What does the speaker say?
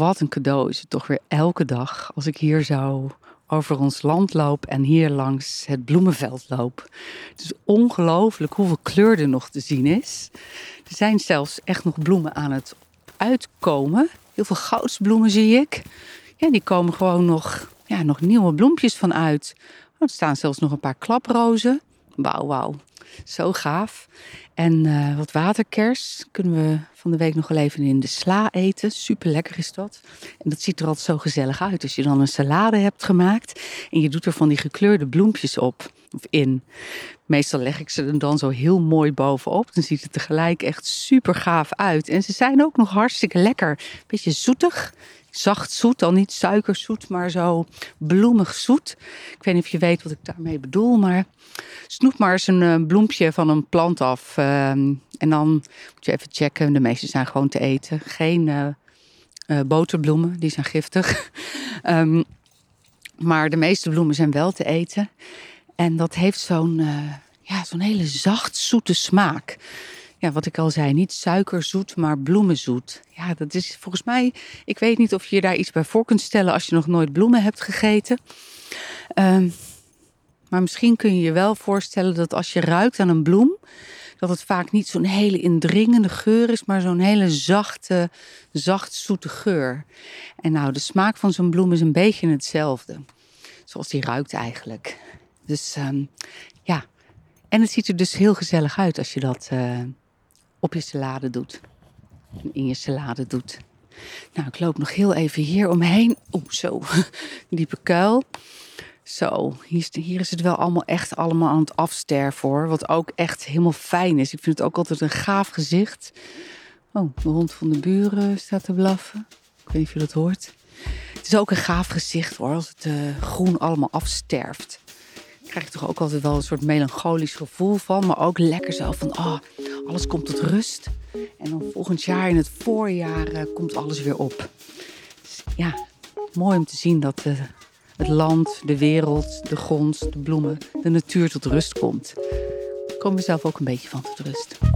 wat een cadeau is het toch weer elke dag als ik hier zo over ons land loop en hier langs het bloemenveld loop. Het is ongelooflijk hoeveel kleur er nog te zien is. Er zijn zelfs echt nog bloemen aan het uitkomen. Heel veel goudsbloemen zie ik. Ja, die komen gewoon nog, ja, nog nieuwe bloempjes van uit. Oh, er staan zelfs nog een paar klaprozen. Wauw, wauw. Zo gaaf. En uh, wat waterkers kunnen we van de week nog wel even in de sla eten. Super lekker is dat. En dat ziet er altijd zo gezellig uit. Als je dan een salade hebt gemaakt en je doet er van die gekleurde bloempjes op of in. Meestal leg ik ze er dan zo heel mooi bovenop. Dan ziet het tegelijk echt super gaaf uit. En ze zijn ook nog hartstikke lekker. Beetje zoetig zacht zoet, dan niet suikerzoet, maar zo bloemig zoet. Ik weet niet of je weet wat ik daarmee bedoel, maar snoep maar eens een uh, bloempje van een plant af. Uh, en dan moet je even checken, de meeste zijn gewoon te eten. Geen uh, boterbloemen, die zijn giftig. um, maar de meeste bloemen zijn wel te eten. En dat heeft zo'n ja, zo'n hele zacht zoete smaak ja, wat ik al zei, niet suikerzoet, maar bloemenzoet. Ja, dat is volgens mij, ik weet niet of je daar iets bij voor kunt stellen als je nog nooit bloemen hebt gegeten. Um, maar misschien kun je je wel voorstellen dat als je ruikt aan een bloem, dat het vaak niet zo'n hele indringende geur is, maar zo'n hele zachte, zacht zoete geur. En nou, de smaak van zo'n bloem is een beetje hetzelfde. Zoals die ruikt eigenlijk. Dus um, ja, en het ziet er dus heel gezellig uit als je dat uh, op je salade doet. In je salade doet. Nou, ik loop nog heel even hier omheen. Oeh, zo. Diepe kuil. Zo, hier, is het wel allemaal echt allemaal aan het afsterven hoor. Wat ook echt helemaal fijn is. Ik vind het ook altijd een gaaf gezicht. Oh, de hond van de buren staat te blaffen. Ik weet niet of je dat hoort. Het is ook een gaaf gezicht hoor, als het uh, groen allemaal afsterft krijg je toch ook altijd wel een soort melancholisch gevoel van. Maar ook lekker zo van, oh, alles komt tot rust. En dan volgend jaar in het voorjaar uh, komt alles weer op. Dus, ja, mooi om te zien dat uh, het land, de wereld, de grond, de bloemen, de natuur tot rust komt. Ik kom mezelf ook een beetje van tot rust.